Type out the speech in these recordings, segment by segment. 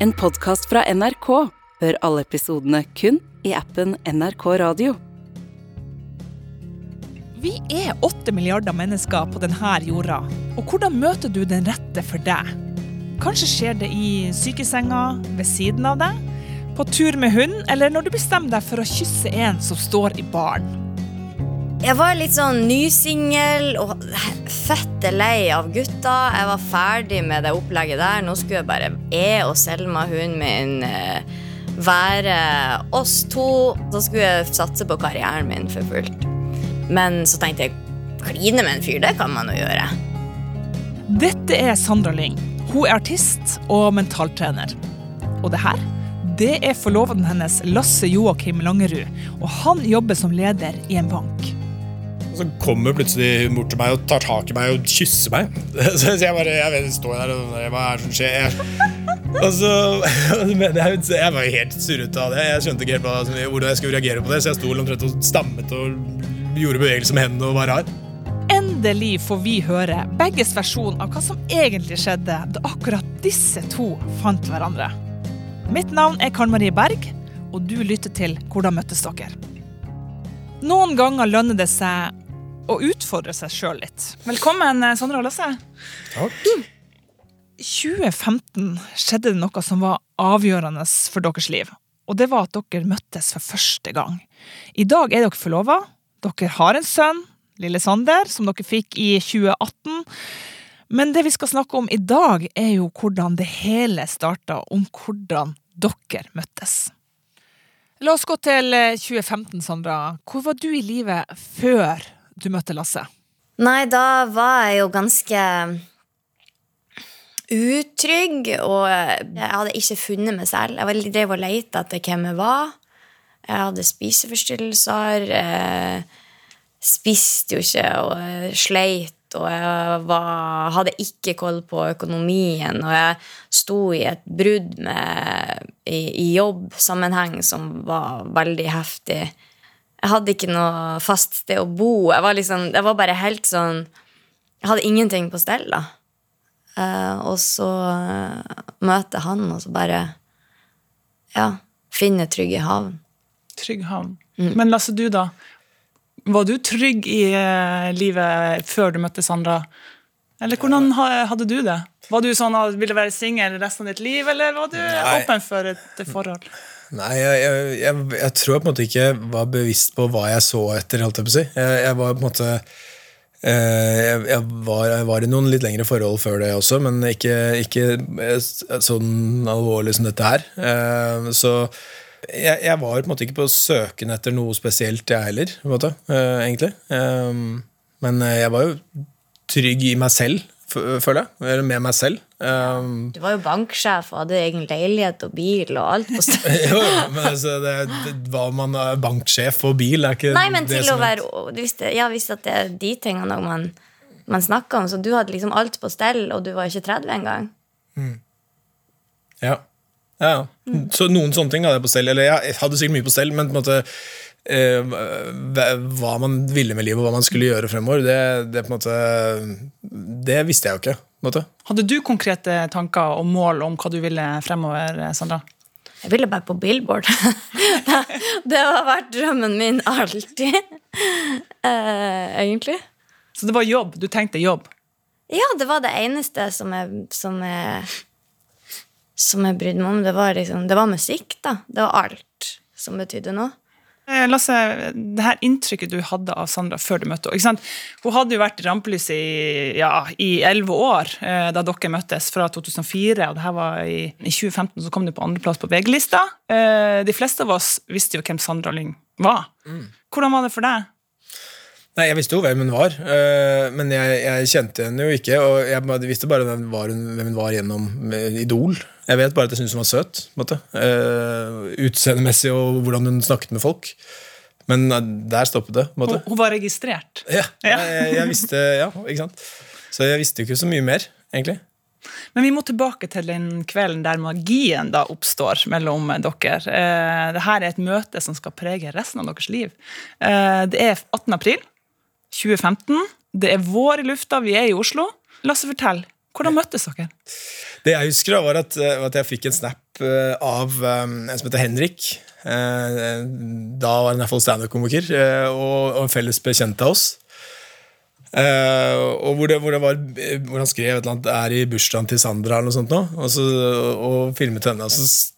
En podkast fra NRK. Hør alle episodene kun i appen NRK Radio. Vi er åtte milliarder mennesker på denne jorda. Og hvordan møter du den rette for deg? Kanskje skjer det i sykesenga, ved siden av deg, på tur med hund, eller når du bestemmer deg for å kysse en som står i baren. Jeg var litt sånn nysingel og fette lei av gutta. Jeg var ferdig med det opplegget der. Nå skulle jeg bare jeg og Selma, hunden min, eh, være oss to. Så skulle jeg satse på karrieren min for fullt. Men så tenkte jeg kline med en fyr, det kan man jo gjøre. Dette er Sandra Lyng. Hun er artist og mentaltrener. Og det her, det er forloveden hennes Lasse Joakim Langerud. Og han jobber som leder i en bank. Så kommer plutselig bort til meg og tar tak i meg og kysser meg. Så jeg bare jeg vet, står der og Hva er det som skjer? Og så mener jeg, jeg var helt surrete av det. Jeg skjønte ikke helt hvordan jeg skulle reagere på det, så jeg sto omtrent og stammet og gjorde bevegelser med hendene og var rar. Endelig får vi høre begges versjon av hva som egentlig skjedde da akkurat disse to fant hverandre. Mitt navn er Karen Marie Berg, og du lytter til Hvordan møttes dere? Noen ganger lønner det seg å utfordre seg sjøl litt. Velkommen, Sandra og Lasse. Takk. 2015 skjedde det noe som var avgjørende for deres liv. Og det var at dere møttes for første gang. I dag er dere forlova. Dere har en sønn, lille Sander, som dere fikk i 2018. Men det vi skal snakke om i dag, er jo hvordan det hele starta, om hvordan dere møttes. La oss gå til 2015, Sandra. Hvor var du i livet før du møtte Lasse? Nei, da var jeg jo ganske utrygg, og jeg hadde ikke funnet meg selv. Jeg drev og lette etter hvem jeg var. Jeg hadde spiseforstyrrelser. Jeg spiste jo ikke og sleit. Og jeg var, hadde ikke koll på økonomien. Og jeg sto i et brudd med, i, i jobbsammenheng som var veldig heftig. Jeg hadde ikke noe fast sted å bo. Jeg var, liksom, jeg var bare helt sånn Jeg hadde ingenting på stell, da. Uh, og så uh, møter han, og så bare Ja, finner trygg i havn. Trygg havn. Mm. Men Lasse, du, da? Var du trygg i uh, livet før du møtte Sandra? Eller hvordan hadde du det? Var du sånn at ville være singel resten av ditt liv, eller var du Nei. åpen for et forhold? Nei, jeg, jeg, jeg, jeg, tror jeg på en måte ikke var bevisst på hva jeg så etter. Holdt jeg, på si. jeg, var på en måte jeg, var, var, i noen litt lengre forhold før det også, men ikke, ikke sånn alvorlig som dette her. Så jeg, var på en måte ikke på søken etter noe spesielt, jeg heller. På en måte, egentlig. Men jeg var jo trygg i meg selv føler jeg. Eller med meg selv. Um, du var jo banksjef og hadde egen leilighet og bil og alt på stedet. jo, men altså, det, det, hva man er banksjef og bil, er ikke Nei, men til å være du visste, Jeg visste at det er de tingene man, man snakker om, så du hadde liksom alt på stell, og du var ikke 30 engang. Mm. Ja. ja. Mm. Så noen sånne ting hadde jeg på stell. Eller jeg hadde sikkert mye på stell, men på en måte hva man ville med livet og hva man skulle gjøre fremover, det, det, måte, det visste jeg jo ikke. Hadde du konkrete tanker og mål om hva du ville fremover, Sandra? Jeg ville bare på Billboard. det har vært drømmen min alltid. Uh, egentlig. Så det var jobb? Du tenkte jobb? Ja, det var det eneste som jeg, som jeg, som jeg brydde meg om. Det var, liksom, det var musikk, da. Det var alt som betydde noe. Eh, Lasse, det her inntrykket du hadde av Sandra før du møtte henne Hun hadde jo vært i rampelyset i ja, elleve år eh, da dere møttes, fra 2004. og det her var i, i 2015 så kom du på andreplass på VG-lista. Eh, de fleste av oss visste jo hvem Sandra Lyng var. Mm. Hvordan var det for deg? Nei, Jeg visste jo hvem hun var, uh, men jeg, jeg, kjente henne jo ikke. Og jeg visste bare hvem hun var, gjennom Idol. Jeg vet bare at jeg syntes hun var søt. Uh, Utseendemessig og hvordan hun snakket med folk. Men der stoppet det. Hun, hun, var registrert? Ja. ja. jeg, jeg, visste, ja, ikke sant? Så jeg visste jo ikke så mye mer, egentlig. Men vi må tilbake til den kvelden der magien da oppstår mellom dere. Eh, Dette er et møte som skal prege resten av deres liv. Eh, det er 18. april. 2015. Det er vår i lufta, vi er i Oslo. Lasse, fortell. Hvordan møttes dere? Det jeg husker, da, var at, at jeg fikk en snap eh, av eh, en som heter Henrik. Eh, da var han iallfall standup-komiker, eh, og, og en felles bekjent av oss. Eh, og hvor, det, hvor, det var, hvor han skrev et eller annet 'er i bursdagen til Sandra' eller noe sånt nå, og, så, og filmet henne. Og så eh,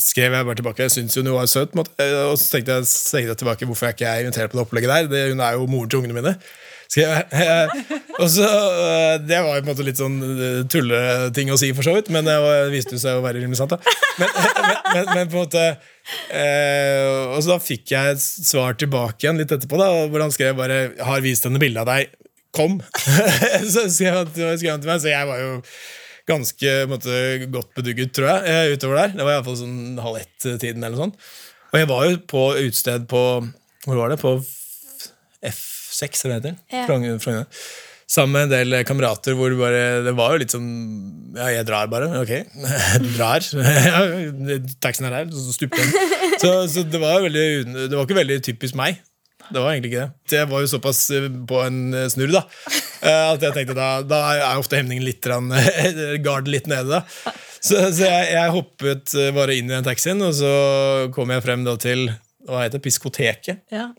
skrev jeg bare tilbake. Jeg syntes hun var søt. Eh, Og så tenkte jeg, så tenkte jeg tilbake hvorfor jeg ikke er invitert på det opplegget der. Det, hun er jo moren til ungene mine. Eh, Og så, eh, Det var jo på en måte litt sånn tulleting å si, for så vidt, men det viste seg å være rimelig sant. da Men, men, men, men på en måte Og så da fikk jeg et svar tilbake igjen litt etterpå, da hvor han skrev bare 'Har vist henne bilde av deg. Kom'. så skrev han, skrev han til meg, så jeg var jo ganske måte, godt bedugget, tror jeg, eh, utover der. Det var iallfall sånn halv ett-tiden eller noe sånt. Og jeg var jo på utested på Hvor var det? På F6, eller hva det heter? Ja. Sammen med en del kamerater hvor det bare, det var jo litt sånn Ja, jeg drar bare. Ok, drar. Ja, Taxien er der, så stupte den. Så, så det var veldig Det var ikke veldig typisk meg. Det var egentlig ikke det. Det var jo såpass eh, på en eh, snurr da eh, at jeg tenkte da, da er ofte hemningen litt garden litt nede. da Så, så jeg, jeg hoppet bare inn i den taxien, og så kom jeg frem da til hva heter det, Piskoteket. Ja.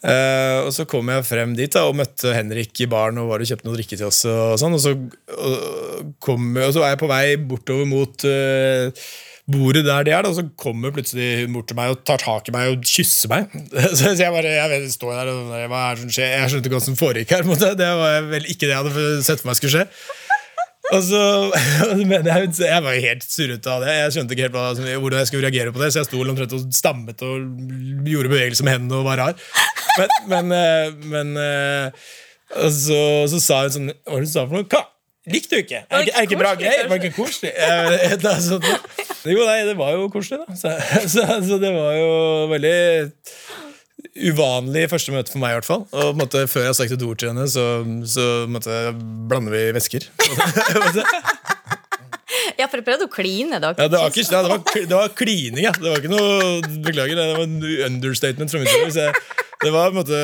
Uh, og så kom jeg frem dit da, og møtte Henrik i baren og var og kjøpte noe drikke til oss. Og, sånn, og, så, og, kom, og så er jeg på vei bortover mot eh, bordet der de er, da, så kommer plutselig hun bort til meg og tar tak i meg og kysser meg. Så, jeg bare jeg vet, står der og hva er det som skjer? Jeg skjønte ikke hva som foregikk her. måte. Det var vel ikke det jeg hadde sett for meg skulle skje. Og så, men jeg, jeg var helt surrete av det. Jeg skjønte ikke helt hva, hvordan jeg skulle reagere på det, så jeg sto omtrent og stammet og gjorde bevegelser med hendene og var rar. Men, men, eh, men eh, og så, så sa hun sånn Hva var det hun sa for noe? Likte du ikke? Er, det ikke- er ikke bra greier? Var ikke koselig? Eh, jo, nei, det var jo koselig, da. Så, så, så det var jo veldig uvanlig første møte for meg, i hvert fall. Og måte, før jeg har sagt et ord til henne, så, så måte, blander vi væsker. Ja, for jeg prøvde å kline. Da. Ja, det var, ikke, ja, det, var, det var klining, ja. Det var ikke noe Beklager, det var en understatement fra min side. Jeg, det var på en måte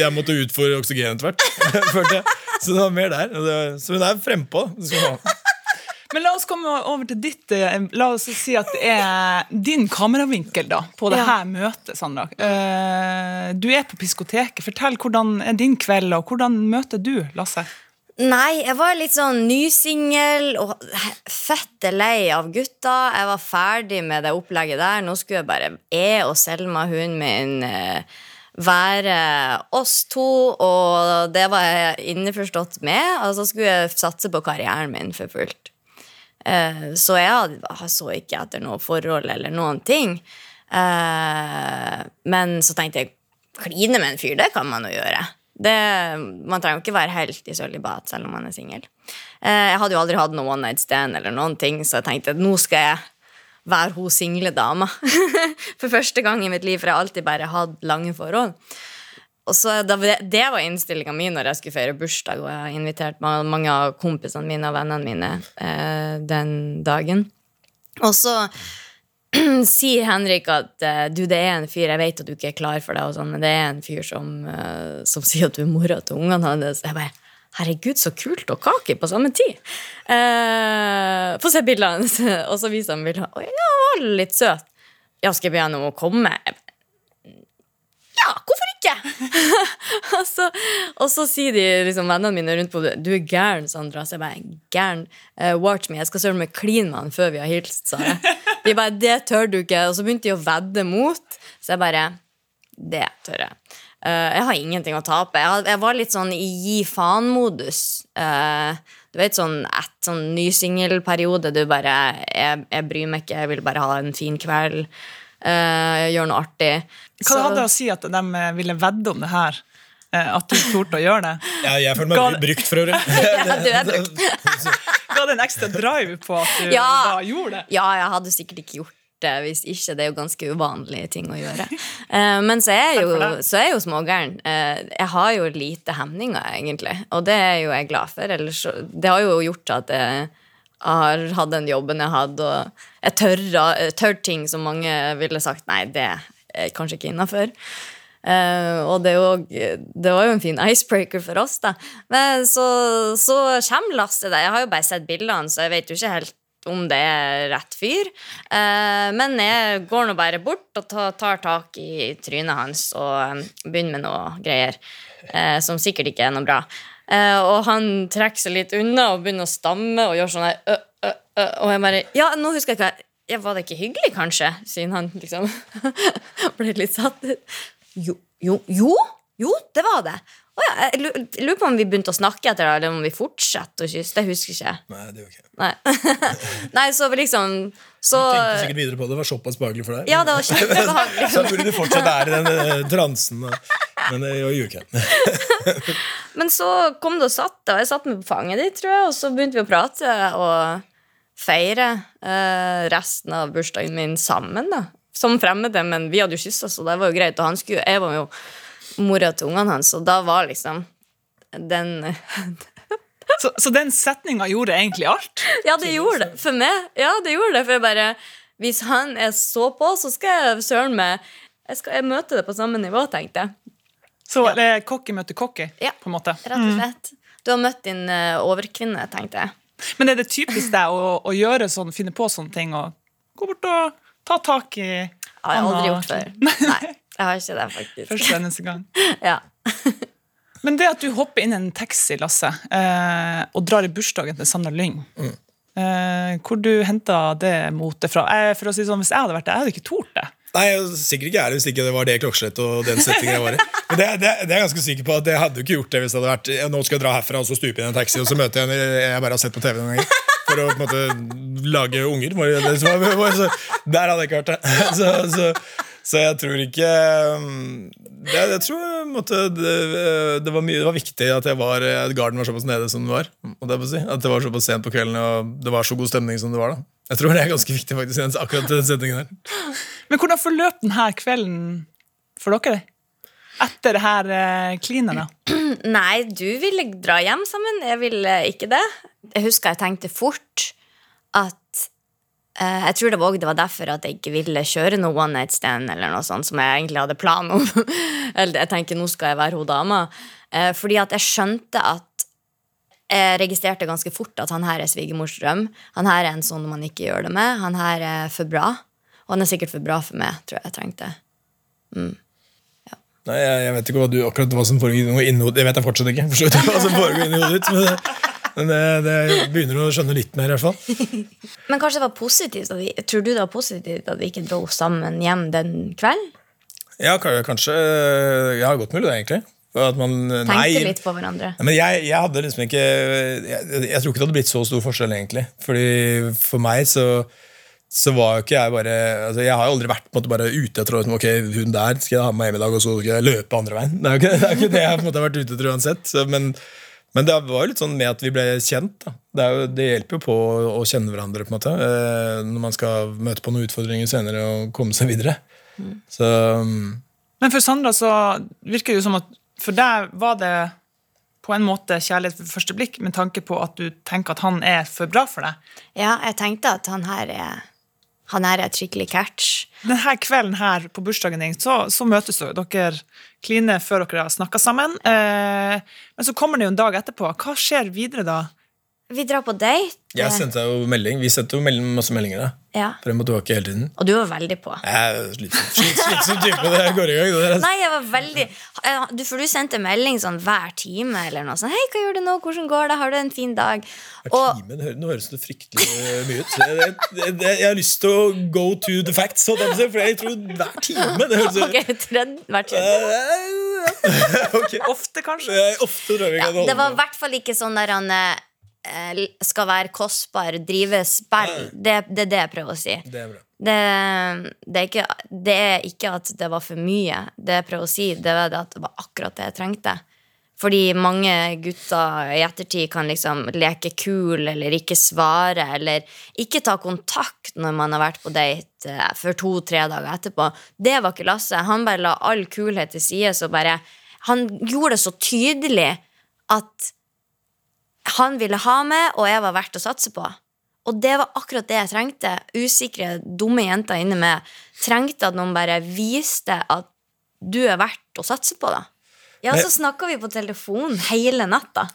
Jeg måtte ut for oksygen etter hvert. følte jeg. Så det var mer der. så hun er frempå. hun. Men la oss komme over til ditt eh, La oss si at det er din kameravinkel da, på det Ja. her møtet. Sandra. Eh, Du er på Piskoteket. Fortell hvordan er din kveld, og hvordan møter du Lasse? Nei, jeg var litt sånn nysingel og fette lei av gutta. Jeg var ferdig med det opplegget der. Nå skulle jeg bare jeg og Selma, hunden min, eh, være oss to, og det var jeg innforstått med. Og så skulle jeg satse på karrieren min for fullt. Eh, Så jeg så ikke etter noe forhold eller noen ting. Eh, Men så tenkte jeg kline med en fyr, det kan man jo gjøre. Det, man trenger jo ikke være helt i sølibat selv om man er singel. Eh, Jeg hadde jo aldri hatt noe one night stand, eller noen ting, så jeg tenkte nå skal jeg være hun single dama. For første gang i mitt liv, for jeg har alltid bare hatt lange forhold. Og så det, var innstillinga mi når jeg skulle feire bursdag, og jeg har invitert mange av kompisene mine og vennene mine eh, den dagen. Og så sier Henrik at eh, du, det er en fyr, jeg vet at du ikke er klar for det, og sånn, men det er en fyr som, eh, som sier at du er mora til ungene hans. Jeg bare Herregud, så kult og kake på samme tid! Eh, Få se bildene hennes, Og så viser han bildene. Oi, ja, var litt søt. Ja, skal jeg be henne om å komme? Ja, hvorfor ikke? og, så, og så sier de liksom, vennene mine rundt på Du er gæren, Sandra. Så jeg bare gæren. Uh, watch me. Jeg skal søren meg kline med han før vi har hilst, sa jeg. De bare Det tør du ikke. Og så begynte de å vedde mot. Så jeg bare Det tør jeg. Eh, jeg har ingenting å tape. Jeg, jeg var litt sånn i gi faen-modus. Eh, du vet sånn et sånn nysingelperiode. Du bare jeg, jeg bryr meg ikke, jeg vil bare ha en fin kveld. Uh, gjøre noe artig. Hva Så- hadde det å si at de eh, ville vedde om det her? Eh, At du torde å gjøre det? Ja, jeg føler meg Ga- brukt, for øvrig. Ja, du er brukt. Ga det en ekstra drive på at du Ja. da gjorde det? Ja, jeg hadde sikkert ikke gjort det hvis ikke. Det er jo ganske uvanlige ting å gjøre. Uh, men så er jo, så er jo smågæren. Uh, jeg har jo lite hemninger, egentlig. Og det er jo jeg glad for. Ellers, det har jo gjort at jeg har hatt den jobben jeg hadde, og jeg tør, tør ting som mange ville sagt nei, det er kanskje ikke innafor. Uh, og det, også, det var jo en fin icebreaker for oss, da. Men så, så kommer Lasse da. Jeg har jo bare sett bildene, så jeg vet jo ikke helt om det er rett fyr. Eh, men jeg går nå bare bort og tar, tak i trynet hans og eh, begynner med noe greier eh, som sikkert ikke er noe bra. Og han trekker seg litt unna og begynner å stamme og gjør sånn her ø, ø, ø, Og jeg bare Ja, nå husker jeg ikke ja, Var det ikke hyggelig, kanskje? Siden han liksom ble litt satt ut. Jo, jo, jo, jo, det var det. Å ja, jeg lurer på om vi begynte å snakke etter det, eller om vi fortsetter å kysse. Det husker ikke jeg. Nei, det gjør ikke. Nei. Nei, så liksom Så Tenkte sikkert videre på det. Det var såpass behagelig for deg. Ja, det var kjempebehagelig. Så burde du fortsatt være i den eh, transen. Men det gjør ikke jeg. Men så kom du og satt, og jeg satt meg på fanget ditt, tror jeg, og så begynte vi å prate og feire uh, resten av bursdagen min sammen, da. Som fremmede, men vi hadde jo kyssa, så det var jo greit. Og han skulle, jeg var jo mora til ungene hans, og da var liksom den Så, så den setninga gjorde egentlig alt? Ja, det gjorde det for meg. Ja, det gjorde det, for jeg bare Hvis han er så på, så skal jeg søren meg jeg skal jeg møte det på samme nivå, tenkte jeg. Så ja. er cocky møter cocky, Ja. på en måte. Rett og slett. Du har møtt din uh, overkvinne, tenkte jeg. Men er det typisk deg å, å gjøre sånn, finne på sånne ting og gå bort og ta tak i Det har jeg aldri gjort før. Nei, jeg har ikke det, faktisk. Første eneste gang. Ja. Men det at du hopper inn i en taxi, Lasse, eh, og drar i bursdagen til Sandra Lyng eh, Hvor du henta det motet fra? Eh, for å si sånn, Hvis jeg hadde vært der, jeg hadde ikke tort det. Nei, jeg er sikkert ikke ærlig hvis ikke det var det klokkeslettet og den settingen jeg var i. Men det, det, det er jeg ganske sikker på at jeg hadde jo ikke gjort det hvis det hadde vært ja, Nå skal jeg dra herfra og så stupe inn i en taxi, og så møter jeg en jeg bare har sett på TV noen ganger. For å på en måte lage unger. Var det det var- var- så, der hadde jeg ikke vært det. Så, så, så jeg tror ikke Jeg, Jeg tror en det, det, var mye, det var viktig at jeg var, at garden var såpass nede som den var. jeg Si. At det var såpass sent på kvelden og det var så god stemning som det var. da Jeg tror det er ganske viktig faktisk akkurat den setningen der. Men hvordan forløp denne kvelden for dere? Etter det her eh, klinet, da? Nei, du ville dra hjem sammen. Jeg ville ikke det. Jeg husker jeg tenkte fort at eh, Jeg tror det var, også- det var derfor at jeg ikke ville kjøre noe one night stand, eller noe sånt som jeg egentlig hadde plan om. eller jeg tenker nå skal jeg være hun dama. Uh, fordi at jeg skjønte at jeg registrerte ganske fort at han her er svigermors drøm. Han her er en sånn man ikke gjør det med. Han her er for bra. Og han er sikkert for bra for meg, tror jeg jeg trengte. Nei, jeg, jeg vet ikke hva du, akkurat hva som foregår inni hodet Det vet jeg fortsatt ikke. hva som foregår inni hodet ditt, Men, men det, det begynner å skjønne litt mer, i hvert fall. Men kanskje det var positivt vi, Tror du det var positivt at vi ikke dro sammen hjem den kvelden? Ja, kanskje Ja, godt mulig, det, egentlig. Man, Tenkte nei, litt på hverandre. Men jeg, jeg hadde liksom ikke jeg, jeg tror ikke det hadde blitt så stor forskjell, egentlig. Fordi for meg så, så var jo ikke jeg bare altså Jeg har jo aldri vært på en måte bare ute etter liksom, Ok, hun der skal jeg ha med meg hjem i dag, og så skal jeg løpe andre veien. Det er jo ikke det, er ikke det jeg på en måte har vært ute etter uansett. Så, men, men det var jo litt sånn med at vi ble kjent. Da. Det, er jo, det hjelper jo på å, å kjenne hverandre på en måte eh, når man skal møte på noen utfordringer senere og komme seg videre. Så mm, Men for Sandra så virker det jo som at For deg var det på en måte kjærlighet ved første blikk, med tanke på at du tenker at han er for bra for deg. Ja, jeg tenkte at han her er Han er et skikkelig catch. Denne kvelden her på bursdagen din, så, så møtes dere. Dere kliner før dere har snakka sammen. Eh, men så kommer det jo en dag etterpå. Hva skjer videre da? Vi drar på date. jeg sendte jo melding. Vi sendte jo melding, masse meldinger. da Ja. Frem og tilbake hele tiden. Og du var veldig på. Er slitsom, type. Det går i gang. Det. Nei, jeg var veldig eh, du, For du sendte melding sånn hver time eller noe sånn. 'Hei, hva gjør du nå? Hvordan går det? Har du en fin dag?' Og time, det Nå høres det fryktelig mye ut. Jeg, det, det, jeg har lyst til å go to the facts, for jeg tror hver time det høres okay, tredje, hver time Ok. Ofte, kanskje? Ja, ofte tror vi Ja, det var i hvert fall ikke sånn der han eh, skal være kostbar, drive spill. Det, det er det jeg prøver å si. Det er bra. Det, det, er ikke, det er ikke at det var for mye. Det jeg prøver å si, det var at det var akkurat det jeg trengte. Fordi mange gutter i ettertid kan liksom leke kul eller ikke svare eller ikke ta kontakt når man har vært på date eh, for to-tre dager etterpå. Det var ikke Lasse. Han bare la all kulhet til side. Så bare, han gjorde det så tydelig at han ville ha meg, og jeg var verdt å satse på. Og det var akkurat det jeg trengte. Usikre, dumme jenter inni meg trengte at noen bare viste at du er verdt å satse på. da Ja, så snakka vi på telefon hele natta.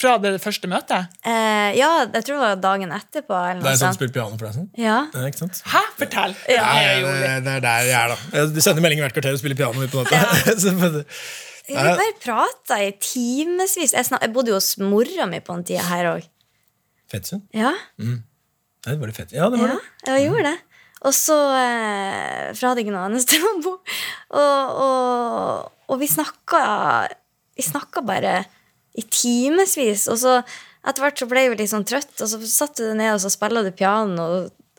Fra det første møtet? Eh, ja, jeg tror det var dagen etterpå. Eller Det er sånn sånt. spilt piano for deg? Sånn. Ja. Ja, ikke sant? Hæ? Fortell! Ja. Det er det, det er der jeg er, da. Du sender melding hvert kvarter og spiller piano midt på natta. Men- Vi bare prata i timevis. Jeg, jeg bodde jo hos mora mi på den tida her òg. Fettsund? Ja, Nei, det var det fett. Ja, det var ja, det. jeg gjorde det. Og så eh, For jeg hadde ikke noe annet sted å bo. Og, og, og vi snakka Vi snakka bare i timevis. Og så etter hvert så ble jeg litt sånn trøtt, og så satte du ned og så spilte du piano.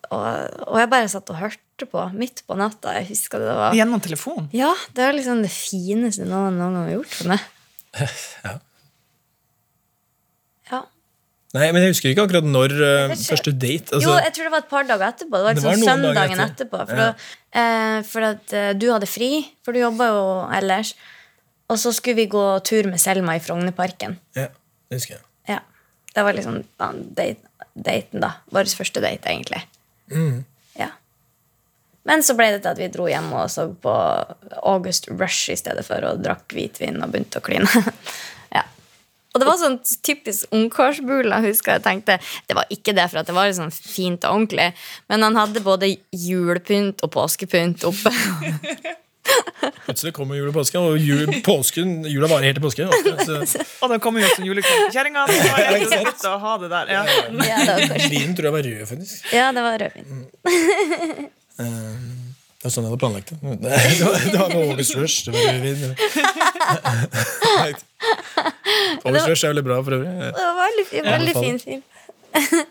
Og, og jeg bare satt og hørte på midt på natta. Jeg husker det var Gjennom telefon? Ja, det var liksom det fineste noen noen gang har gjort for meg. Ja. Ja. Nei, men jeg husker ikke akkurat når uh, ikke. første date. Altså, jo, jeg tror det var et par dager etterpå. Det var Det liksom var noen dager søndagen etter. etterpå. For, Ja. da, eh, for at uh, du hadde fri, for du jobba jo ellers. Og så skulle vi gå tur med Selma i Frognerparken. ja, det husker jeg. Ja. Det var liksom ja, date, daten, da. Vår første date, egentlig. Mm. Men så ble det til at vi dro hjem og så på August Rush i stedet for og drakk hvitvin og begynte å kline. ja. Og det var sånn typisk ungkarsbula, husker jeg tenkte Det var ikke det, for at det var sånn fint og ordentlig. Men han hadde både julepynt og påskepynt oppe. Plutselig kommer jul og påske, og jul, påsken, jula varer helt til påske. Så, Og da kommer jo også er der. Ja. ja, det var kanskje- vinen tror jeg var rød, faktisk. ja, det var rødvin. Det var sånn jeg hadde planlagt det. Det var, det var med August Rush. Det var Rush er veldig bra for øvrig. Det var veldig, veldig fin film.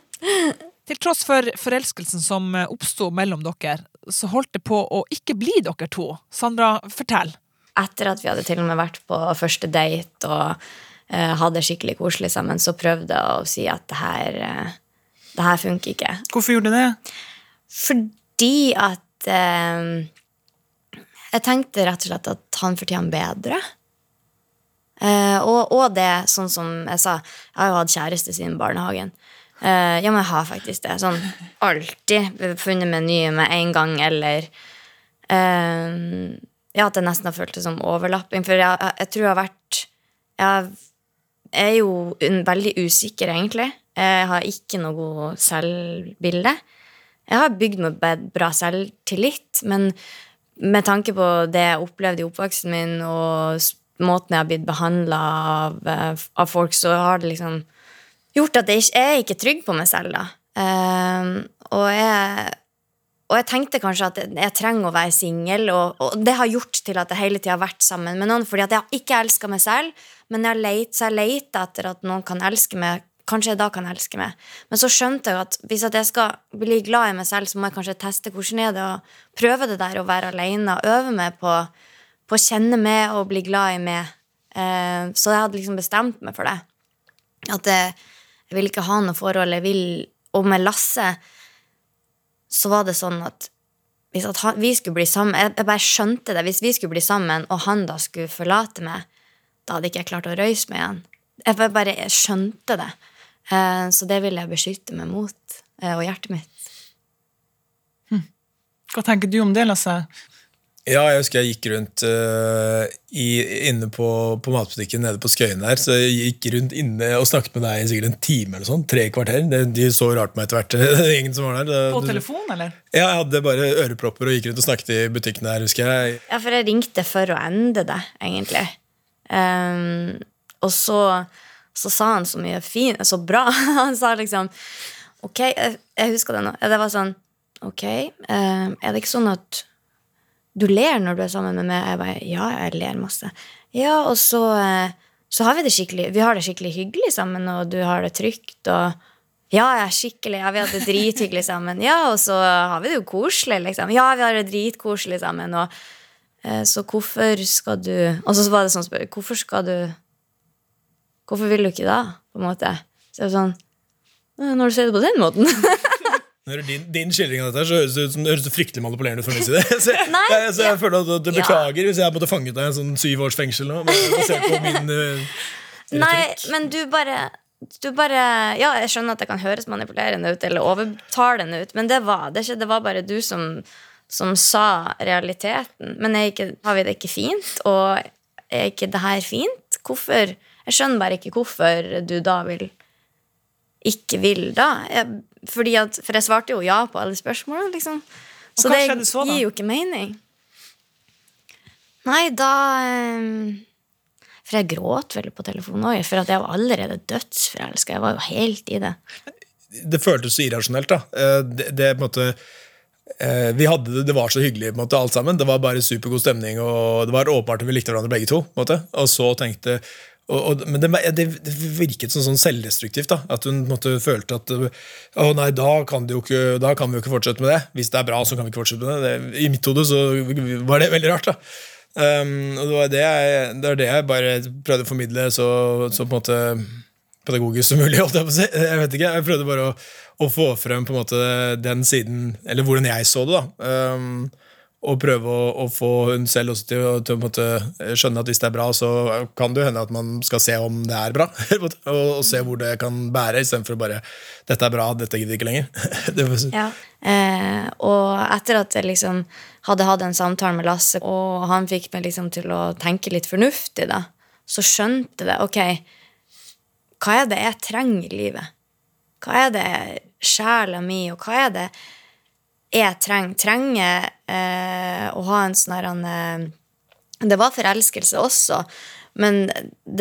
Til tross for forelskelsen som oppsto mellom dere, så holdt det på å ikke bli dere to. Sandra, fortell. etter at vi hadde til og med vært på første date og uh, hadde skikkelig koselig sammen, så prøvde jeg å si at det her, uh, det her funker ikke. Hvorfor gjorde du det? Fordi at eh, Jeg tenkte rett og slett at han fortjener bedre. Eh, og, og det, sånn som jeg sa, jeg har jo hatt kjæreste siden barnehagen. Eh, ja, men jeg har faktisk det. Sånn alltid funnet meg nye med en gang, eller eh, Ja, at det nesten har føltes som overlapping. For jeg, jeg, jeg tror jeg har vært Jeg er jo veldig usikker, egentlig. Jeg har ikke noe god selvbilde. Jeg har bygd meg bra selvtillit, men med tanke på det jeg opplevde i oppveksten min, og måten jeg har blitt behandla av, eh, av folk, så har det liksom gjort at jeg ikke er ikke trygg på meg selv. da. Ehm, og, jeg, og jeg tenkte kanskje at jeg trenger å være singel, og, og det har gjort til at jeg hele tida har vært sammen med noen, fordi at jeg ikke elska meg selv, men jeg har leit, så jeg leita etter at noen kan elske meg. Kanskje jeg da kan elske meg. Men så skjønte jeg at hvis at jeg skal bli glad i meg selv, så må jeg kanskje teste hvordan er det å prøve det der å være alene, øve meg på, på å kjenne meg og bli glad i meg. Eh, så jeg hadde liksom bestemt meg for det. At jeg, jeg vil ikke ha noe forhold. Jeg vil, og med Lasse så var det sånn at hvis at han, vi skulle bli sammen jeg, bare skjønte det. Hvis vi skulle bli sammen, og han da skulle forlate meg, da hadde ikke jeg klart å røyse meg igjen. Jeg bare, skjønte det. Eh, så det vil jeg beskytte meg mot. Eh, og hjertet mitt. Hva tenker du om det, Lasse? Ja, jeg husker jeg gikk rundt uh, i, inne på, på matbutikken nede på Skøyen der. Så jeg gikk rundt inne og snakket med deg i sikkert en time eller sånn. Tre kvarter. De, de så rart på meg etter hvert, gjengen som var der. På telefon, eller? Ja, jeg hadde bare ørepropper og gikk rundt og snakket i butikken der, husker jeg. Ja, for jeg ringte for å ende det, egentlig. Um, og så, så sa han så mye fint, så bra. Han sa liksom Ok, jeg, jeg husker det nå. Det var sånn Ok, ehm, er det ikke sånn at du ler når du er sammen med meg? Jeg bare, ja, jeg ler masse. Ja, og så, eh, så har vi det skikkelig Vi har det skikkelig hyggelig sammen, og du har det trygt, og ja, jeg er skikkelig. Ja, vi har det drithyggelig sammen. Ja, og så har vi det jo koselig, liksom. Ja, vi har det dritkoselig sammen, og Eh, Så hvorfor skal du Og så var det sånn Hvorfor skal du Hvorfor vil du ikke da? På en måte. Så er det sånn «Eh, Når du ser det på den måten. Når din, din skildring av dette så høres det ut som det høres så fryktelig manipulerende ut fra min side. Så, Nei, jeg, så jeg ja. føler at du Ja. beklager hvis jeg måtte fanget deg i en sånn syv års fengsel nå. Min uh, Nei, men du bare du bare, ja, Jeg skjønner at det kan høres manipulerende ut eller overtalende ut, men det var det ikke. Det var bare du som, som sa realiteten. Men er ikke, har vi det ikke fint? Og er ikke det her fint? Hvorfor Jeg skjønner bare ikke hvorfor du da vil ikke vil da. Jeg, fordi at, for jeg svarte jo ja på alle spørsmålene, liksom. Så det så, gir jo ikke mening. Nei, da eh, For jeg gråt veldig på telefonen òg, for at jeg var allerede dødsforelska. Jeg var jo helt i det. det føltes så irrasjonelt. da. Eh, Det, det, på en måte, eh, vi hadde det, det var så hyggelig, på en måte, alt sammen. Det var bare supergod stemning, og det var åpenbart at vi likte hverandre begge to. på en måte. Og så tenkte og, og, Men det, det, virket som sånn selvdestruktivt. da, At hun måtte, følte at å nei, da kan, jo ikke, da kan vi jo ikke fortsette med det. Hvis det er bra, så kan vi ikke fortsette med det. det I mitt hode så var det veldig rart. da. Um, og det var det, jeg, det var det jeg bare prøvde å formidle så, så på en måte pedagogisk som mulig. Jeg si. Jeg vet ikke, jeg prøvde bare å, å få frem på en måte den siden, eller hvordan jeg så det. da. Um, og prøve å, å få hun selv også til, til å måte skjønne at hvis det er bra, så kan det hende at man skal se om det er bra. og, og se hvor det kan bære, istedenfor bare 'Dette er bra, dette gidder ikke lenger'. det Ja. Eh, og etter at jeg liksom hadde hatt en samtale med Lasse, og han fikk meg liksom til å tenke litt fornuftig, da, så skjønte jeg ok, hva er det jeg trenger i livet? Hva er det sjela mi, og hva er det jeg trenger? Trenger eh, å ha en sånn her eh, Det var forelskelse også, men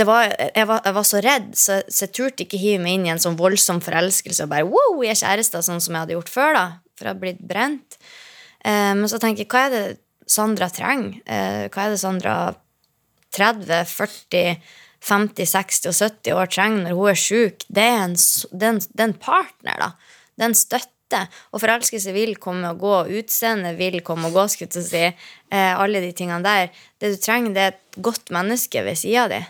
var, jeg, var, jeg var så redd, så, så jeg turte ikke hive meg inn i en sånn voldsom forelskelse og bare wow, jeg er kjærester, sånn som jeg hadde gjort før, da, for jeg hadde blitt brent. Eh, men så tenker jeg, hva er det Sandra trenger? Eh, hva er det Sandra 30, 40, 50, 60 og 70 år trenger når hun er sjuk? Det er en, det er en, det er en partner, da. Det er en støtte. Og forelskelse vil komme og gå. Utseende vil komme og gå, skulle jeg si. Eh, alle de tingene der. Det du trenger, det er et godt menneske ved sida di.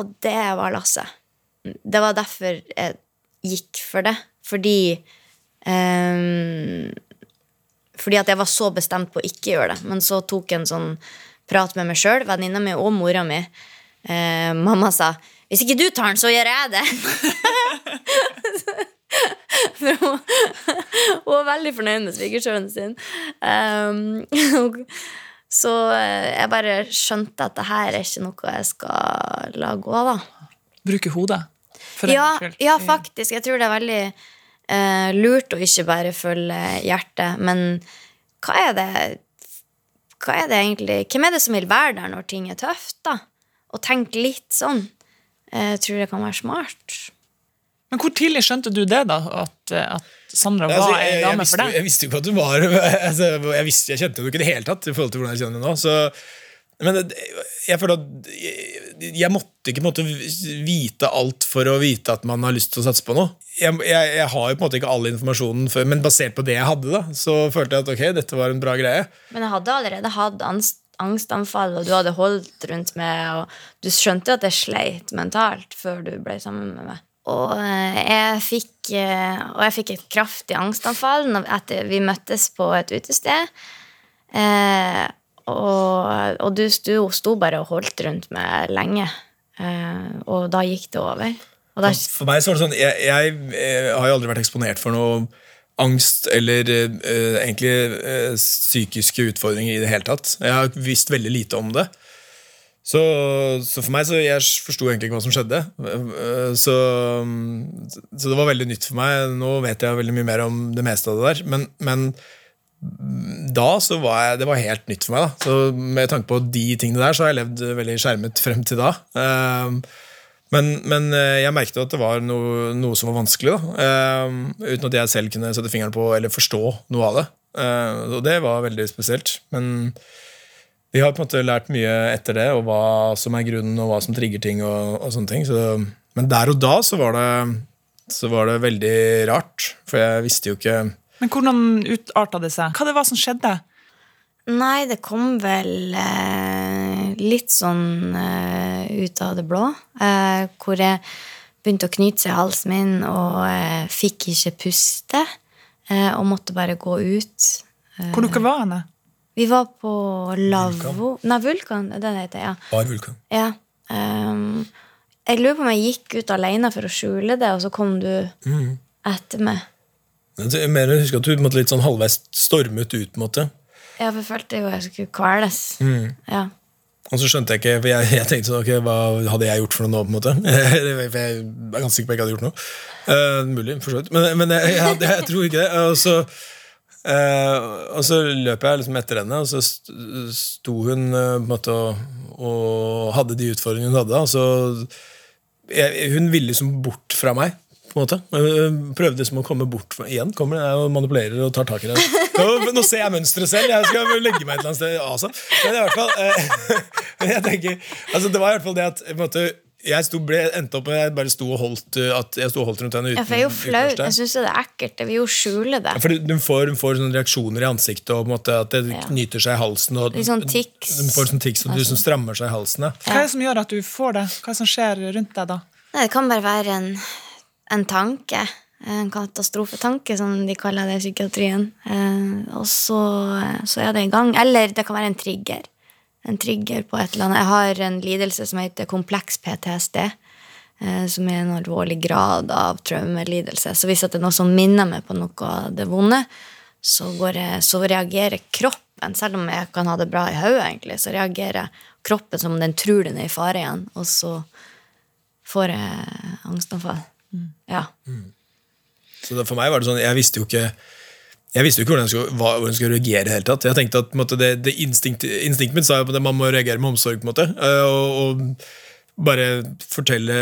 Og det var Lasse. Det var derfor jeg gikk for det. Fordi ehm, fordi at jeg var så bestemt på å ikke gjøre det. Men så tok jeg en sånn prat med meg sjøl, venninna mi og mora mi. Eh, mamma sa 'hvis ikke du tar den, så gjør jeg det'. For hun, var veldig fornøyd med svigersønnen sin. Um, så eh, jeg bare skjønte at det her er ikke noe jeg skal la gå, da. Bruke hodet. Ja, ja, faktisk. Jeg tror det er veldig uh, lurt å ikke bare følge hjertet. Men hva er det Hva er det egentlig Hvem er det som vil være der når ting er tøft, da? Og tenke litt sånn. Jeg tror det kan være smart. Men hvor tidlig skjønte du det, da? At, at Sandra Altså, var jeg, ei dame for deg? jeg visste jo ikke at du var altså, jeg, visste, jeg kjente jo ikke i det hele tatt i forhold til hvordan jeg kjenner henne nå. Så, men jeg føler at jeg, jeg måtte ikke på en måte vite alt for å vite at man har lyst til å satse på noe. Jeg, jeg, jeg har jo på en måte ikke all informasjonen, før, men basert på det jeg hadde, da, så følte jeg at ok, dette var en bra greie. Men jeg hadde allerede hatt angst, angstanfall, og du hadde holdt rundt meg, og du skjønte at jeg sleit mentalt før du ble sammen med meg. Og eh, jeg fikk, eh, og jeg fikk et kraftig angstanfall etter vi møttes på et utested. Eh, og og du sto, sto bare og holdt rundt meg lenge. Eh, og da gikk det over. Da, For meg så var det sånn, jeg, jeg, jeg, har jo aldri vært eksponert for noe angst eller eh, egentlig eh, psykiske utfordringer i det hele tatt. Jeg har visst veldig lite om det. Så, så for meg så jeg forsto egentlig ikke hva som skjedde. Så, så det var veldig nytt for meg. Nå vet jeg veldig mye mer om det meste av det der. Men, men da så var jeg, det var helt nytt for meg. da Så Med tanke på de tingene der, så har jeg levd veldig skjermet frem til da. Eh, Men, men eh, jeg merket at det var noe, noe som var vanskelig, da. Eh, uten at jeg selv kunne sette fingeren på eller forstå noe av det. Eh, og det var veldig spesielt. Men vi har på en måte lært mye etter det, og hva som er grunnen, og hva som trigger ting. og, og sånne ting så, Men der og da så var, det, så var det veldig rart, for jeg visste jo ikke Men hvordan utarta det seg? Hva det var som skjedde? Nei, det kom vel eh, litt sånn eh, ut av det blå. Eh, hvor jeg begynte å knyte seg i halsen min og eh, fikk ikke puste. Eh, og måtte bare gå ut. Hvor dere var henne? Vi var på Lavvo Nei, Vulkan. Det er heter, ja. Bar vulkan. ja. Um, jeg lurer på om jeg gikk ut alene for å skjule det, og så kom du etter meg. Jeg jeg husker at du måtte litt sånn halvveis stormet ut. på en måte Ja, for jeg følte jo jeg skulle kveles. Ja. Og så skjønte jeg ikke, for jeg, jeg tenkte sånn, ok, hva hadde jeg gjort for noe nå? på en måte? Jeg er ganske sikker på at jeg ikke hadde gjort noe. Uh, mulig, for så vidt. Men, men jeg, jeg, jeg, tror ikke det. Og så, eh, og så løp jeg liksom etter henne, og så sto hun eh, på en måte og, og hadde de utfordringene hun hadde. Og så, jeg, hun ville liksom bort fra meg. på en måte. Jeg prøvde liksom å komme bort igjen. kommer jeg og manipulerer og tar tak i det. Nå, nå ser jeg mønsteret selv. Jeg skal legge meg et eller annet sted. Altså. Men i hvert fall eh, jeg tenker, altså Det var i hvert fall det at på en måte, jeg sto, ble, endte opp med jeg bare sto og holdt, uh, at jeg sto og holdt rundt henne uten Ja, for jeg er jo flau. Jeg syns det er ekkelt. Jeg vil jo skjule det. Ja, For hun får, får sånne reaksjoner i ansiktet, og på en måte at det Ja. knyter seg i halsen. Og, Litt sånn tics. Hun får sånn tics, og du som strammer seg i halsen. Ja. Hva er det som gjør at du får det? Hva er det som skjer rundt deg da? Nei, det kan bare være en, en tanke. En katastrofetanke, som de kaller det i psykiatrien. Eh, og så, så er det i gang. Eller det kan være en trigger. En trigger på et eller annet. Jeg har en lidelse som heter kompleks PTSD. eh, Som er en alvorlig grad av traumelidelse. Så hvis at det er noe som minner meg på noe av det vonde, så, går jeg, så reagerer kroppen, selv om jeg kan ha det bra i hodet, egentlig, så reagerer kroppen som om den tror den er i fare igjen. Og så får jeg angstanfall. Ja. Så det, for meg var det sånn, jeg visste jo ikke jeg visste jo ikke hvordan jeg skulle, hva, hvordan jeg skulle reagere. Helt tatt. Jeg tenkte at måte, det, det instinkt, Instinktet mitt sa jo at man må reagere med omsorg. på en måte, eh, og, og bare fortelle,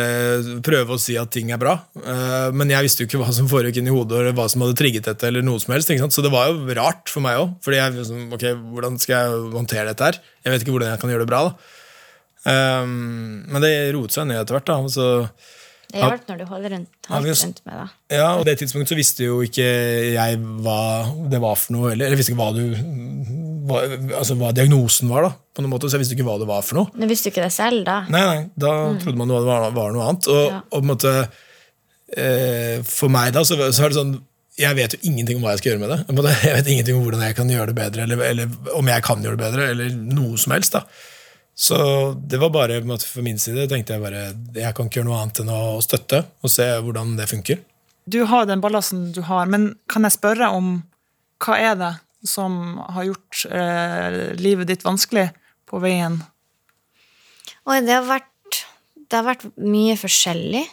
prøve å si at ting er bra. Eh, Men jeg visste jo ikke hva som foregikk inni hodet, eller hva som hadde trigget dette. eller noe som helst? Så det var jo rart for meg òg. Jeg liksom, ok, hvordan skal jeg håndtere dette her? Jeg vet ikke hvordan jeg kan gjøre det bra. da. Eh, Men det roet seg ned etter hvert. da, så... Det hjelper når du holder rundt, Ja, vi- holder rundt med det. Ja, og det tidspunktet så visste jo ikke jeg hva det var for noe. Eller jeg visste ikke hva, du, hva, altså hva diagnosen var, da. På noen måte, Så jeg visste ikke hva det var for noe. Men visste du ikke det selv, da? Nei, nei, Da trodde man det var, var noe annet. Og, Ja. og på en måte eh, For meg da, så, så er det sånn Jeg vet jo ingenting om hva jeg skal gjøre med det. Jeg vet ingenting om hvordan jeg kan gjøre det bedre, eller, eller om jeg kan gjøre det bedre, eller noe som helst. da så det var bare på en måte, for min side tenkte jeg bare jeg kan ikke gjøre noe annet enn å støtte og se hvordan det funker. Du har den ballasten du har, men kan jeg spørre om hva er det som har gjort eh, livet ditt vanskelig på veien? Oi, det har vært, det har vært mye forskjellig.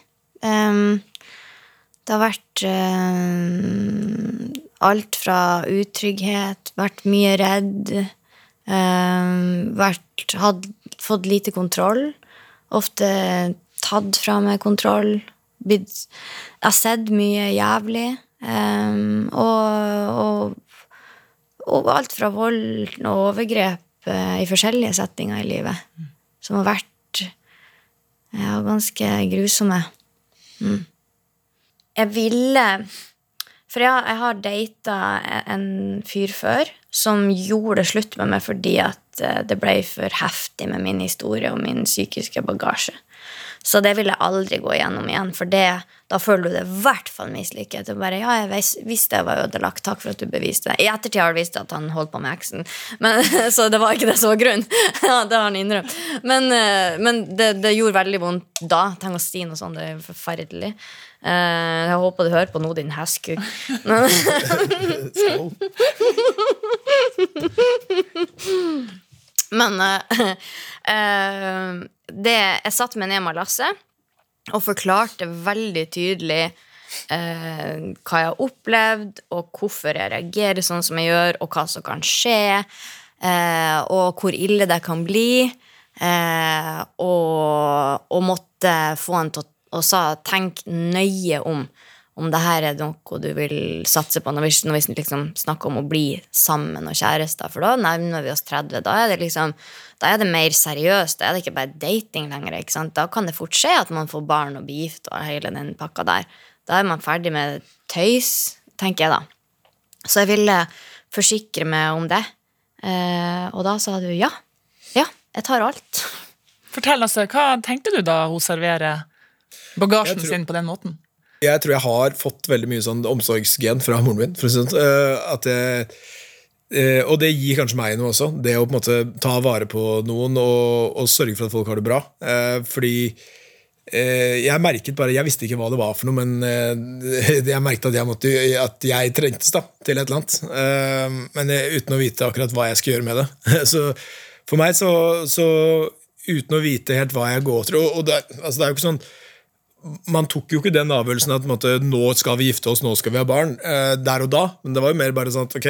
Um, det har vært um, alt fra utrygghet, vært mye redd, vært, hadde fått lite kontroll. Ofte tatt fra meg kontroll. Blitt, jeg har sett mye jævlig. ehm, og, og, og alt fra vold og overgrep eh, i forskjellige settinger i livet som har vært ja, ganske grusomme. Mm. Jeg ville For jeg, jeg har data en fyr før som gjorde det slutt med meg fordi at eh, det ble for heftig med min historie og min psykiske bagasje. Så det vil jeg aldri gå igjennom igjen, for det, da føler du det i hvert fall mislykket. Du bare, ja, jeg visste jeg var ødelagt, takk for at du beviste det. I ettertid har du visst at han holdt på med eksen, men, så det var ikke det som var grunnen. Ja, det har han innrømt. Men, eh, men det, det gjorde veldig vondt da. Tenk å si noe sånt, det er forferdelig. Eh, Jeg håper du hører på nå, din hestkuk. Men- Men uh, det, jeg satte meg ned med Lasse og forklarte veldig tydelig uh, hva jeg har opplevd, og hvorfor jeg reagerer sånn som jeg gjør, og hva som kan skje, og hvor ille det kan bli. Og, og måtte få han til å og sa tenk nøye om om det her er noe du vil satse på når vi, når vi liksom snakker om å bli sammen og kjærester. For da nærmer vi oss 30. Da er det liksom da er det mer seriøst. Da er det ikke bare dating lenger. ikke sant? Da kan det fort skje at man får barn og blir gift og hele den pakka der. Da er man ferdig med tøys, tenker jeg da. Så jeg ville forsikre meg om det. Eh, og da sa du ja. Ja, jeg tar alt. Fortell, altså, Hva tenkte du da hun serverer bagasjen tror- sin på den måten? Jeg tror jeg har fått veldig mye sånn omsorgsgen fra moren min. For å sånn. Eh, At jeg, eh, og det gir kanskje meg noe også. Det å på en måte ta vare på noen og, og sørge for at folk har det bra. Eh, Fordi jeg merket bare, jeg visste ikke hva det var for noe, men jeg merket at jeg, måtte, at jeg trengtes da, til et eller annet. Men uten å vite akkurat hva jeg skulle gjøre med det. Så For meg så, så uten å vite helt hva jeg går til og, og det, altså det er jo ikke sånn man tok jo ikke den avgjørelsen at måte, nå skal vi gifte oss, nå skal vi ha barn, eh, der og da. Men det var jo mer bare sånn at ok,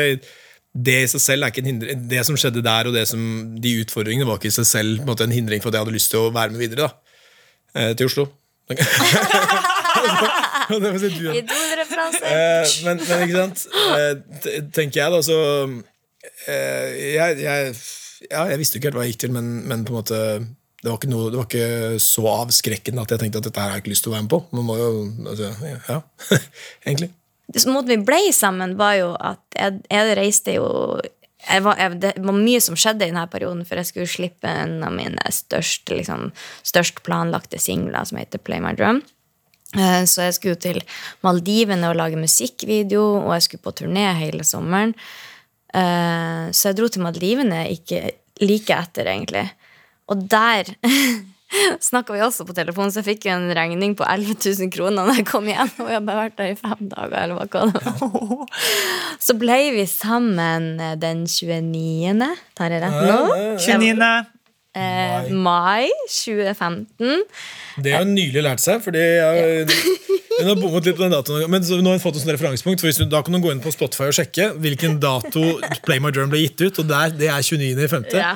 det i seg selv er ikke en hindring. Det som skjedde der, og det som, de utfordringene, var ikke i seg selv på en, måte, en hindring for at jeg hadde lyst til å være med videre. da, eh, Til Oslo. Idolreferanse. Eh, men, men ikke sant eh, Tenker jeg da så eh, jeg, jeg, ja, jeg visste jo ikke helt hva jeg gikk til Men, men på en måte det var, ikke noe, det var ikke så avskrekkende At jeg tenkte at dette her har jeg ikke lyst til å være med på Man må jo, altså, ja Egentlig Det som måten vi ble sammen, var jo at jeg, jeg reiste jo jeg var, jeg, Det var mye som skjedde i denne perioden, for jeg skulle slippe en av mine størst, liksom, størst planlagte singler, som heter Play My Drum. Eh, Så jeg skulle til Maldivene og lage musikkvideo, og jeg skulle på turné hele sommeren. Eh, Så jeg dro til Maldivene ikke like etter, egentlig. Og der snakka vi også på telefon, så jeg fikk en regning på 11 000 kroner når jeg kom hjem. Og jeg har bare vært der i fem dager, eller hva det var. Så ble vi sammen den 29. Tar jeg rett nå? 29. Eh, mai 2015. Det har hun nylig lært seg Fordi jeg, hun har bommet litt på den datoen Men så, nå har hun fått et sånt referansepunkt For Da kan hun gå inn på Spotify og sjekke Hvilken dato Play My Drum ble gitt ut Og der, det er 29.5. Ja.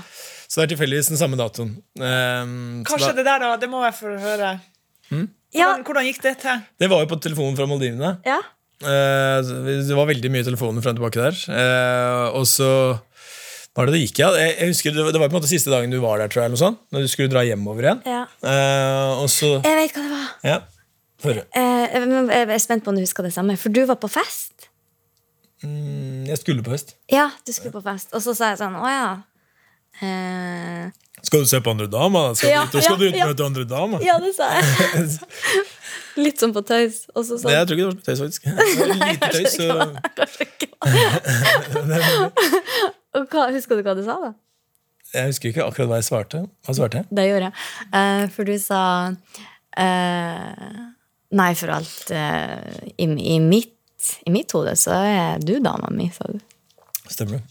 Så det er tilfeldigvis den samme datoen Um, Hva skjedde der, da? Det må jeg få høre. Ja, Hvordan, hvordan gikk det til? Det var jo på telefonen fra Maldivene ja. Uh, Det var veldig mye telefoner frem og tilbake der. Uh, og så var det det gikk, ja. Jeg, jeg husker, det var, det var på en måte siste dagen du var der, tror jeg. eller noe sånt, Når du skulle dra hjemover igjen. ja. Uh, og så Jeg vet hva det var. Ja. Høre. Eh, jeg jeg er spent på om du husker det samme. For du var på fest. Mm, Jeg skulle på fest. Ja, du skulle på fest. Og så sa jeg sånn Å ja. Eh, Skal du se på andre dama? Skal, Ja, du, skal ja, du ut ja. møte andre dama? ja, det sa jeg. Litt sånn på tøys. Og så Det, sånn jeg tror ikke det var tøys, faktisk. Nei, Lite tøys. Så, Kanskje ikke. Og hva, husker du hva du sa, da? jeg husker ikke akkurat hva jeg svarte. Hva svarte jeg? Det gjorde jeg. Eh, for du sa eh, Nei, for alt eh, i, i, mitt, I mitt hode så er du dama mi, sa du. Stemmer det?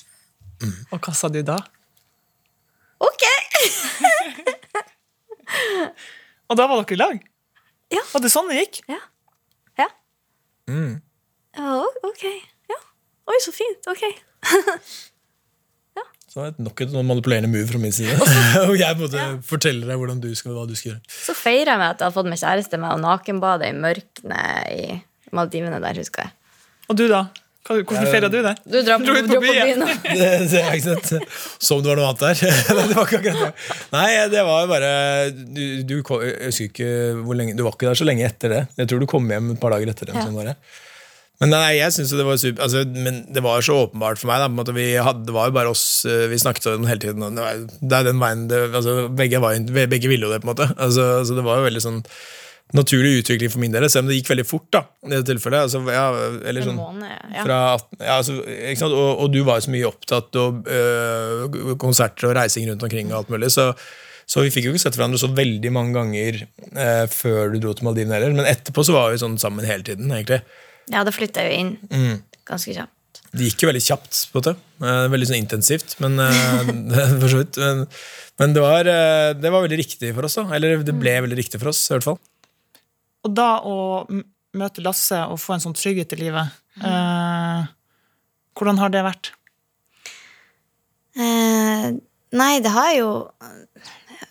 Og hva sa du da? Ok! Og da var dere i lag? Ja. Var det sånn det gikk? Ja. Ja. Mm. Oh, ok. Ja. Oi, så fint. Ok. Så det nok et sånn manipulerende move fra min side. Og jeg måtte fortelle deg hvordan du skal, hva du skal gjøre. Så feirer jeg med at jeg har fått meg kjæreste med å nakenbade i mørkene i Maldivene der, husker jeg. Og du, da? Hvordan feira du det? Du drar på, Dro ut på på byen. det, det ikke sant Som det var noe annet der. Det var ikke akkurat det. Nei, det var bare du, du, Jeg husker ikke hvor lenge Du var ikke der så lenge etter det. Jeg tror du kom hjem et par dager etter det. Ja. Sånn. Men nei, jeg synes det var super altså, Men det var så åpenbart for meg. Da, på en måte, vi hadde, det var jo bare oss eh, Vi snakket om det hele tiden. Det, var, det er den veien det, altså, begge, var, begge ville jo det, på en måte. Altså, altså, det var jo veldig sånn naturlig utvikling for min del, selv om det gikk veldig fort. da i det tilfellet altså, ja, eller sånn, fra 18, ja, altså? Og, og du var jo så mye opptatt av øh, konserter og reising rundt omkring og alt mulig, så, så vi fikk jo ikke sett hverandre så veldig mange ganger eh, før du dro til Maldivene heller. Men etterpå så var vi sånn sammen hele tiden, egentlig. Ja, da flytta jeg jo inn Mm. ganske kjapt. Det gikk jo veldig kjapt, på. Eh, veldig sånn intensivt, men eh, for så vidt. Men, men det, var, eh, det var veldig riktig for oss, da. Eller det ble veldig riktig for oss, i hvert fall. Og da å møte Lasse og få en sånn trygghet i livet, eh, hvordan har det vært? Eh, nei, det har jo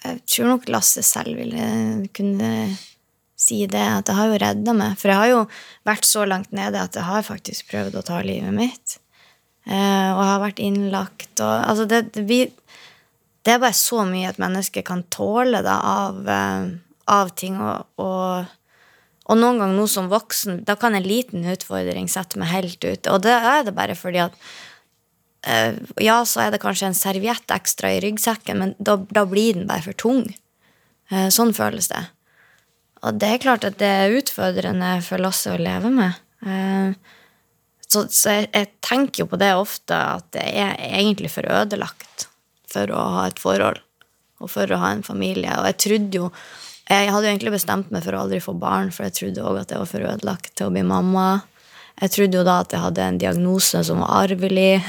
Jeg tror nok Lasse selv ville kunne si det, at det har jo redda meg. For jeg har jo vært så langt nede at jeg har faktisk prøvd å ta livet mitt. Eh, og har vært innlagt og Altså, det, det, vi, det er bare så mye et menneske kan tåle da, av, eh, av ting. Og, og, og noen ganger nå som voksen, da kan en liten utfordring sette meg helt ut. Og det er det bare fordi at Eh, ja, så er det kanskje en serviett ekstra i ryggsekken, men da, da blir den bare for tung. Eh, sånn føles det. Og det er klart at det er utfordrende for Lasse å leve med. Eh, så så jeg, jeg tenker jo på det ofte, at det er egentlig for ødelagt for å ha et forhold og for å ha en familie. Og jeg trodde jo Jeg hadde jo egentlig bestemt meg for å aldri få barn, for jeg trodde òg at jeg var for ødelagt til å bli mamma. Jeg trodde jo da at jeg hadde en diagnose som var arvelig.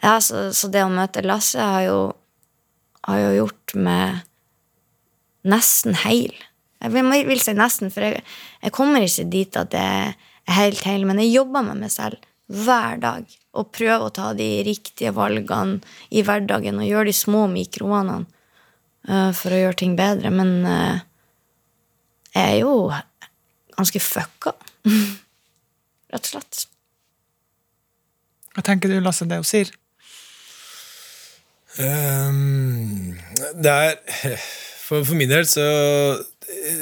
Ja, så, så det å møte Lasse har jo har jo gjort meg nesten heil. Jeg vil, vil si nesten, for jeg, jeg kommer ikke dit at jeg er helt heil, men jeg jobber med meg selv hver dag og prøver å ta de riktige valgene i hverdagen og gjøre de små mikrovanene for å gjøre ting bedre. Men eh, jeg er jo ganske fucka, rett og slett. Hva tenker du, Lasse, det hun sier? Um, det er for, for min del så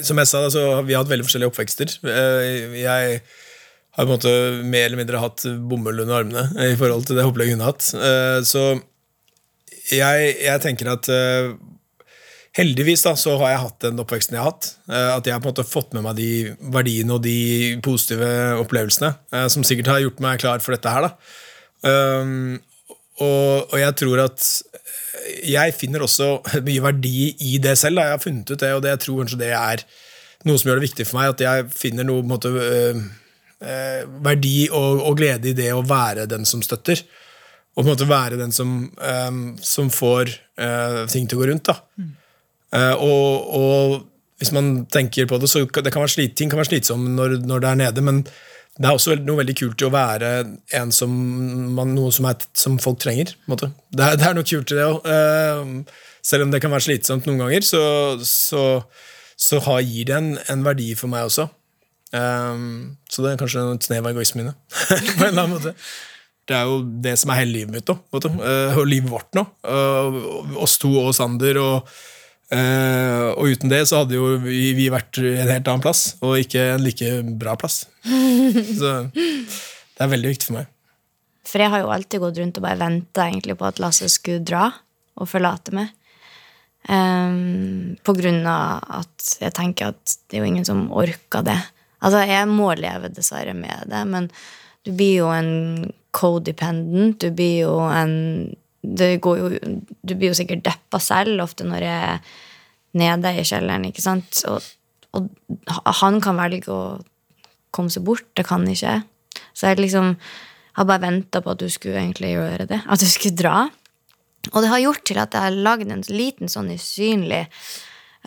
Som jeg sa, så har vi hatt veldig forskjellige oppvekster. Eh, Jeg har på en måte mer eller mindre hatt bomull under armene i forhold til det opplegget hun har hatt. Eh, Så jeg, jeg tenker at eh, heldigvis da, så har jeg hatt den oppveksten jeg har hatt. Eh, At jeg har på en måte fått med meg de verdiene og de positive opplevelsene eh, som sikkert har gjort meg klar for dette her. da. Um, og, og jeg tror at jeg finner også mye verdi i det selv. Da. Jeg har funnet ut det, og det, jeg tror kanskje det er noe som gjør det viktig for meg. At jeg finner noe på en måte, øh, øh, verdi og, og glede i det å være den som støtter. Og på en måte være den som, øh, som får øh, ting til å gå rundt. Da. Eh, og, og hvis man tenker på det, så det kan slit, ting kan være slitsomme når, når det er nede, men det er også noe veldig kult i å være en som, man, noe som, er, som folk trenger. Det, det er noe kult i det òg. selv om det kan være slitsomt noen ganger, så, så, så har, gir det en, en verdi for meg også. Um, så det er kanskje et snev av egoisme inne. på en eller annen måte. Det er jo det som er hele livet mitt nå. Eh, og livet vårt nå. Uh, oss to og Sander. og Eh, og uten det så hadde jo vi, vi vært en helt annen plass, og ikke en like bra plass. så det er veldig viktig for meg. For jeg har jo alltid gått rundt og bare venta på at Lasse skulle dra og forlate meg. Um, på grunn av at jeg tenker at det er jo ingen som orker det. Altså, jeg må leve dessverre med det, men du blir jo en codependent. Du blir jo en det går jo, Du blir jo sikkert deppa selv ofte når jeg er nede i kjelleren. ikke sant? Og, og han kan velge å komme seg bort. Det kan ikke jeg. Så jeg liksom har bare venta på at du skulle egentlig gjøre det. At du skulle dra. Og det har gjort til at jeg har lagd en liten sånn usynlig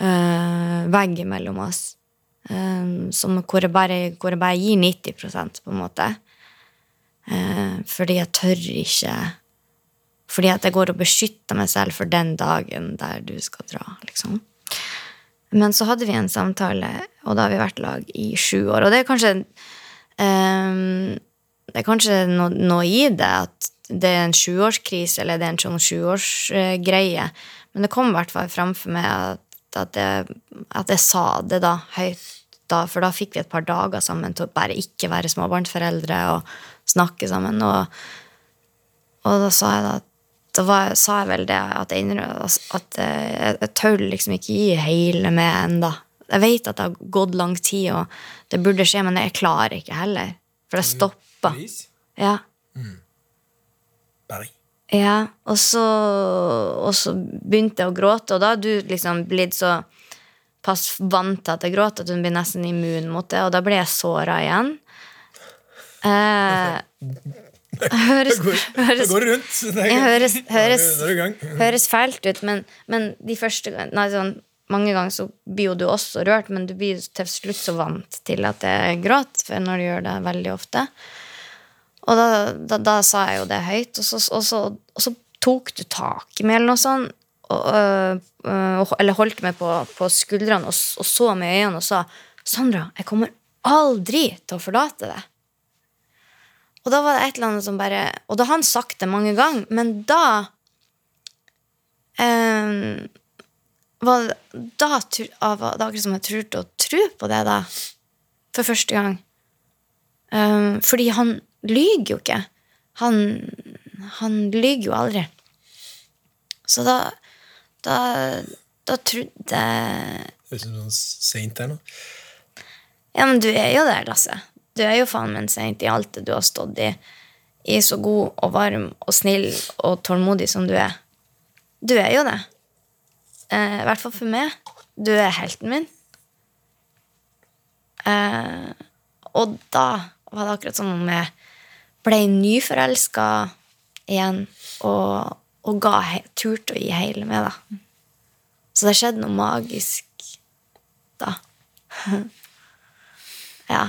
uh, vegg mellom oss. Um, som, hvor, jeg bare, hvor, jeg bare, gir 90% på en måte. Uh, fordi jeg tør ikke fordi at jeg går og beskytter meg selv for den dagen der du skal dra. liksom. Men så hadde vi en samtale, og da har vi vært lag i sju år. Og det er kanskje um, Det er kanskje noe, noe, i det at det er en sjuårskrise, eller det er en sånn sjuårsgreie. Men det kom i hvert fall fram meg at, at, jeg, at jeg sa det da høyt. Da, for da fikk vi et par dager sammen til å bare ikke være småbarnsforeldre og snakke sammen. Og, og da sa jeg da at da var, sa jeg vel det at jeg, at jeg, jeg tør liksom ikke gi hele med enda. Jeg vet at det har gått lang tid, og det burde skje, men jeg klarer ikke heller. For det stoppa. Ja. Mm. Ja, og så, og så begynte jeg å gråte, og da har du liksom blitt så pass vant til at jeg gråter at hun blir nesten immun mot det, og da ble jeg såra igjen. Eh, høres, høres, går rundt. Det høres, høres, høres fælt ut, men, men de første nei, sånn, Mange ganger så blir jo du også rørt, men du blir til slutt så vant til at jeg for når du gjør det veldig ofte. Og da, da, da sa jeg jo det høyt, og så, og så, og så tok du tak i meg, eller noe sånt. Og, og, eller holdt meg på, på skuldrene og så meg i øynene og sa Sandra, jeg kommer aldri til å forlate deg. Og da var det et eller annet som bare Og da har han sagt det mange ganger, men da um, var da, var det akkurat som jeg turte å tro på det, da. For første gang. Um, fordi han lyver jo ikke. Han, han lyver jo aldri. Så da Da, da trodde Høres ut som noen seint der nå. Ja, men du er jo der, Lasse. Du er jo faen meg en saint i alt det du har stått i. I så god og varm og snill og tålmodig som du er. Du er jo det. Eh, I hvert fall for meg. Du er helten min. Eh, og da var det akkurat som om jeg ble nyforelska igjen. Og, og ga, turte å gi hele med, da. Så det skjedde noe magisk da. Ja.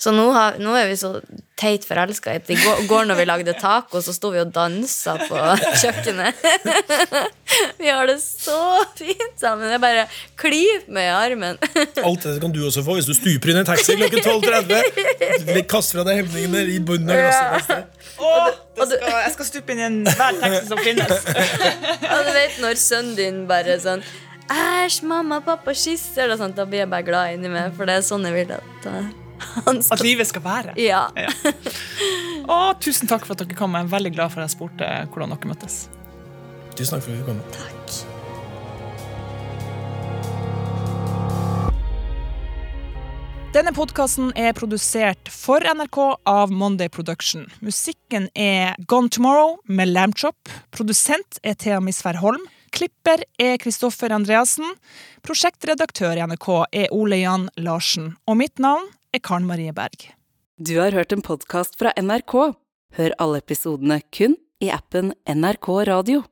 Så nå, har, nå er vi så teit forelska. I går, går når vi lagde taco, så sto vi og dansa på kjøkkenet. vi har det så fint sammen. Jeg bare klyper meg i armen. Alt dette kan du også få hvis du stuper inn i en taxi klokken 12.30. Kast fra deg hemningene i bunnen av glasset. Det skal, jeg skal stupe inn i enhver taxi som finnes. Og du vet når sønnen din bare sånn Æsj, mamma og pappa kysser, og sånt, da blir jeg bare glad inni meg. For det er sånn jeg vil at uh, At skal livet skal være. Ja. Ja. Og tusen takk for at dere kom. Jeg er veldig glad for at jeg spurte hvordan dere møttes. Tusen takk for at du kom. Takk. Denne podkasten er produsert for NRK av Monday Production. Musikken er Gone Tomorrow med Lambchop. Produsent er Thea Misvær Holm. Klipper er Kristoffer Andreassen. Prosjektredaktør i NRK er Ole Jan Larsen. Og mitt navn er Karen Marie Berg. Du har hørt en podkast fra NRK. Hør alle episodene kun i appen NRK Radio.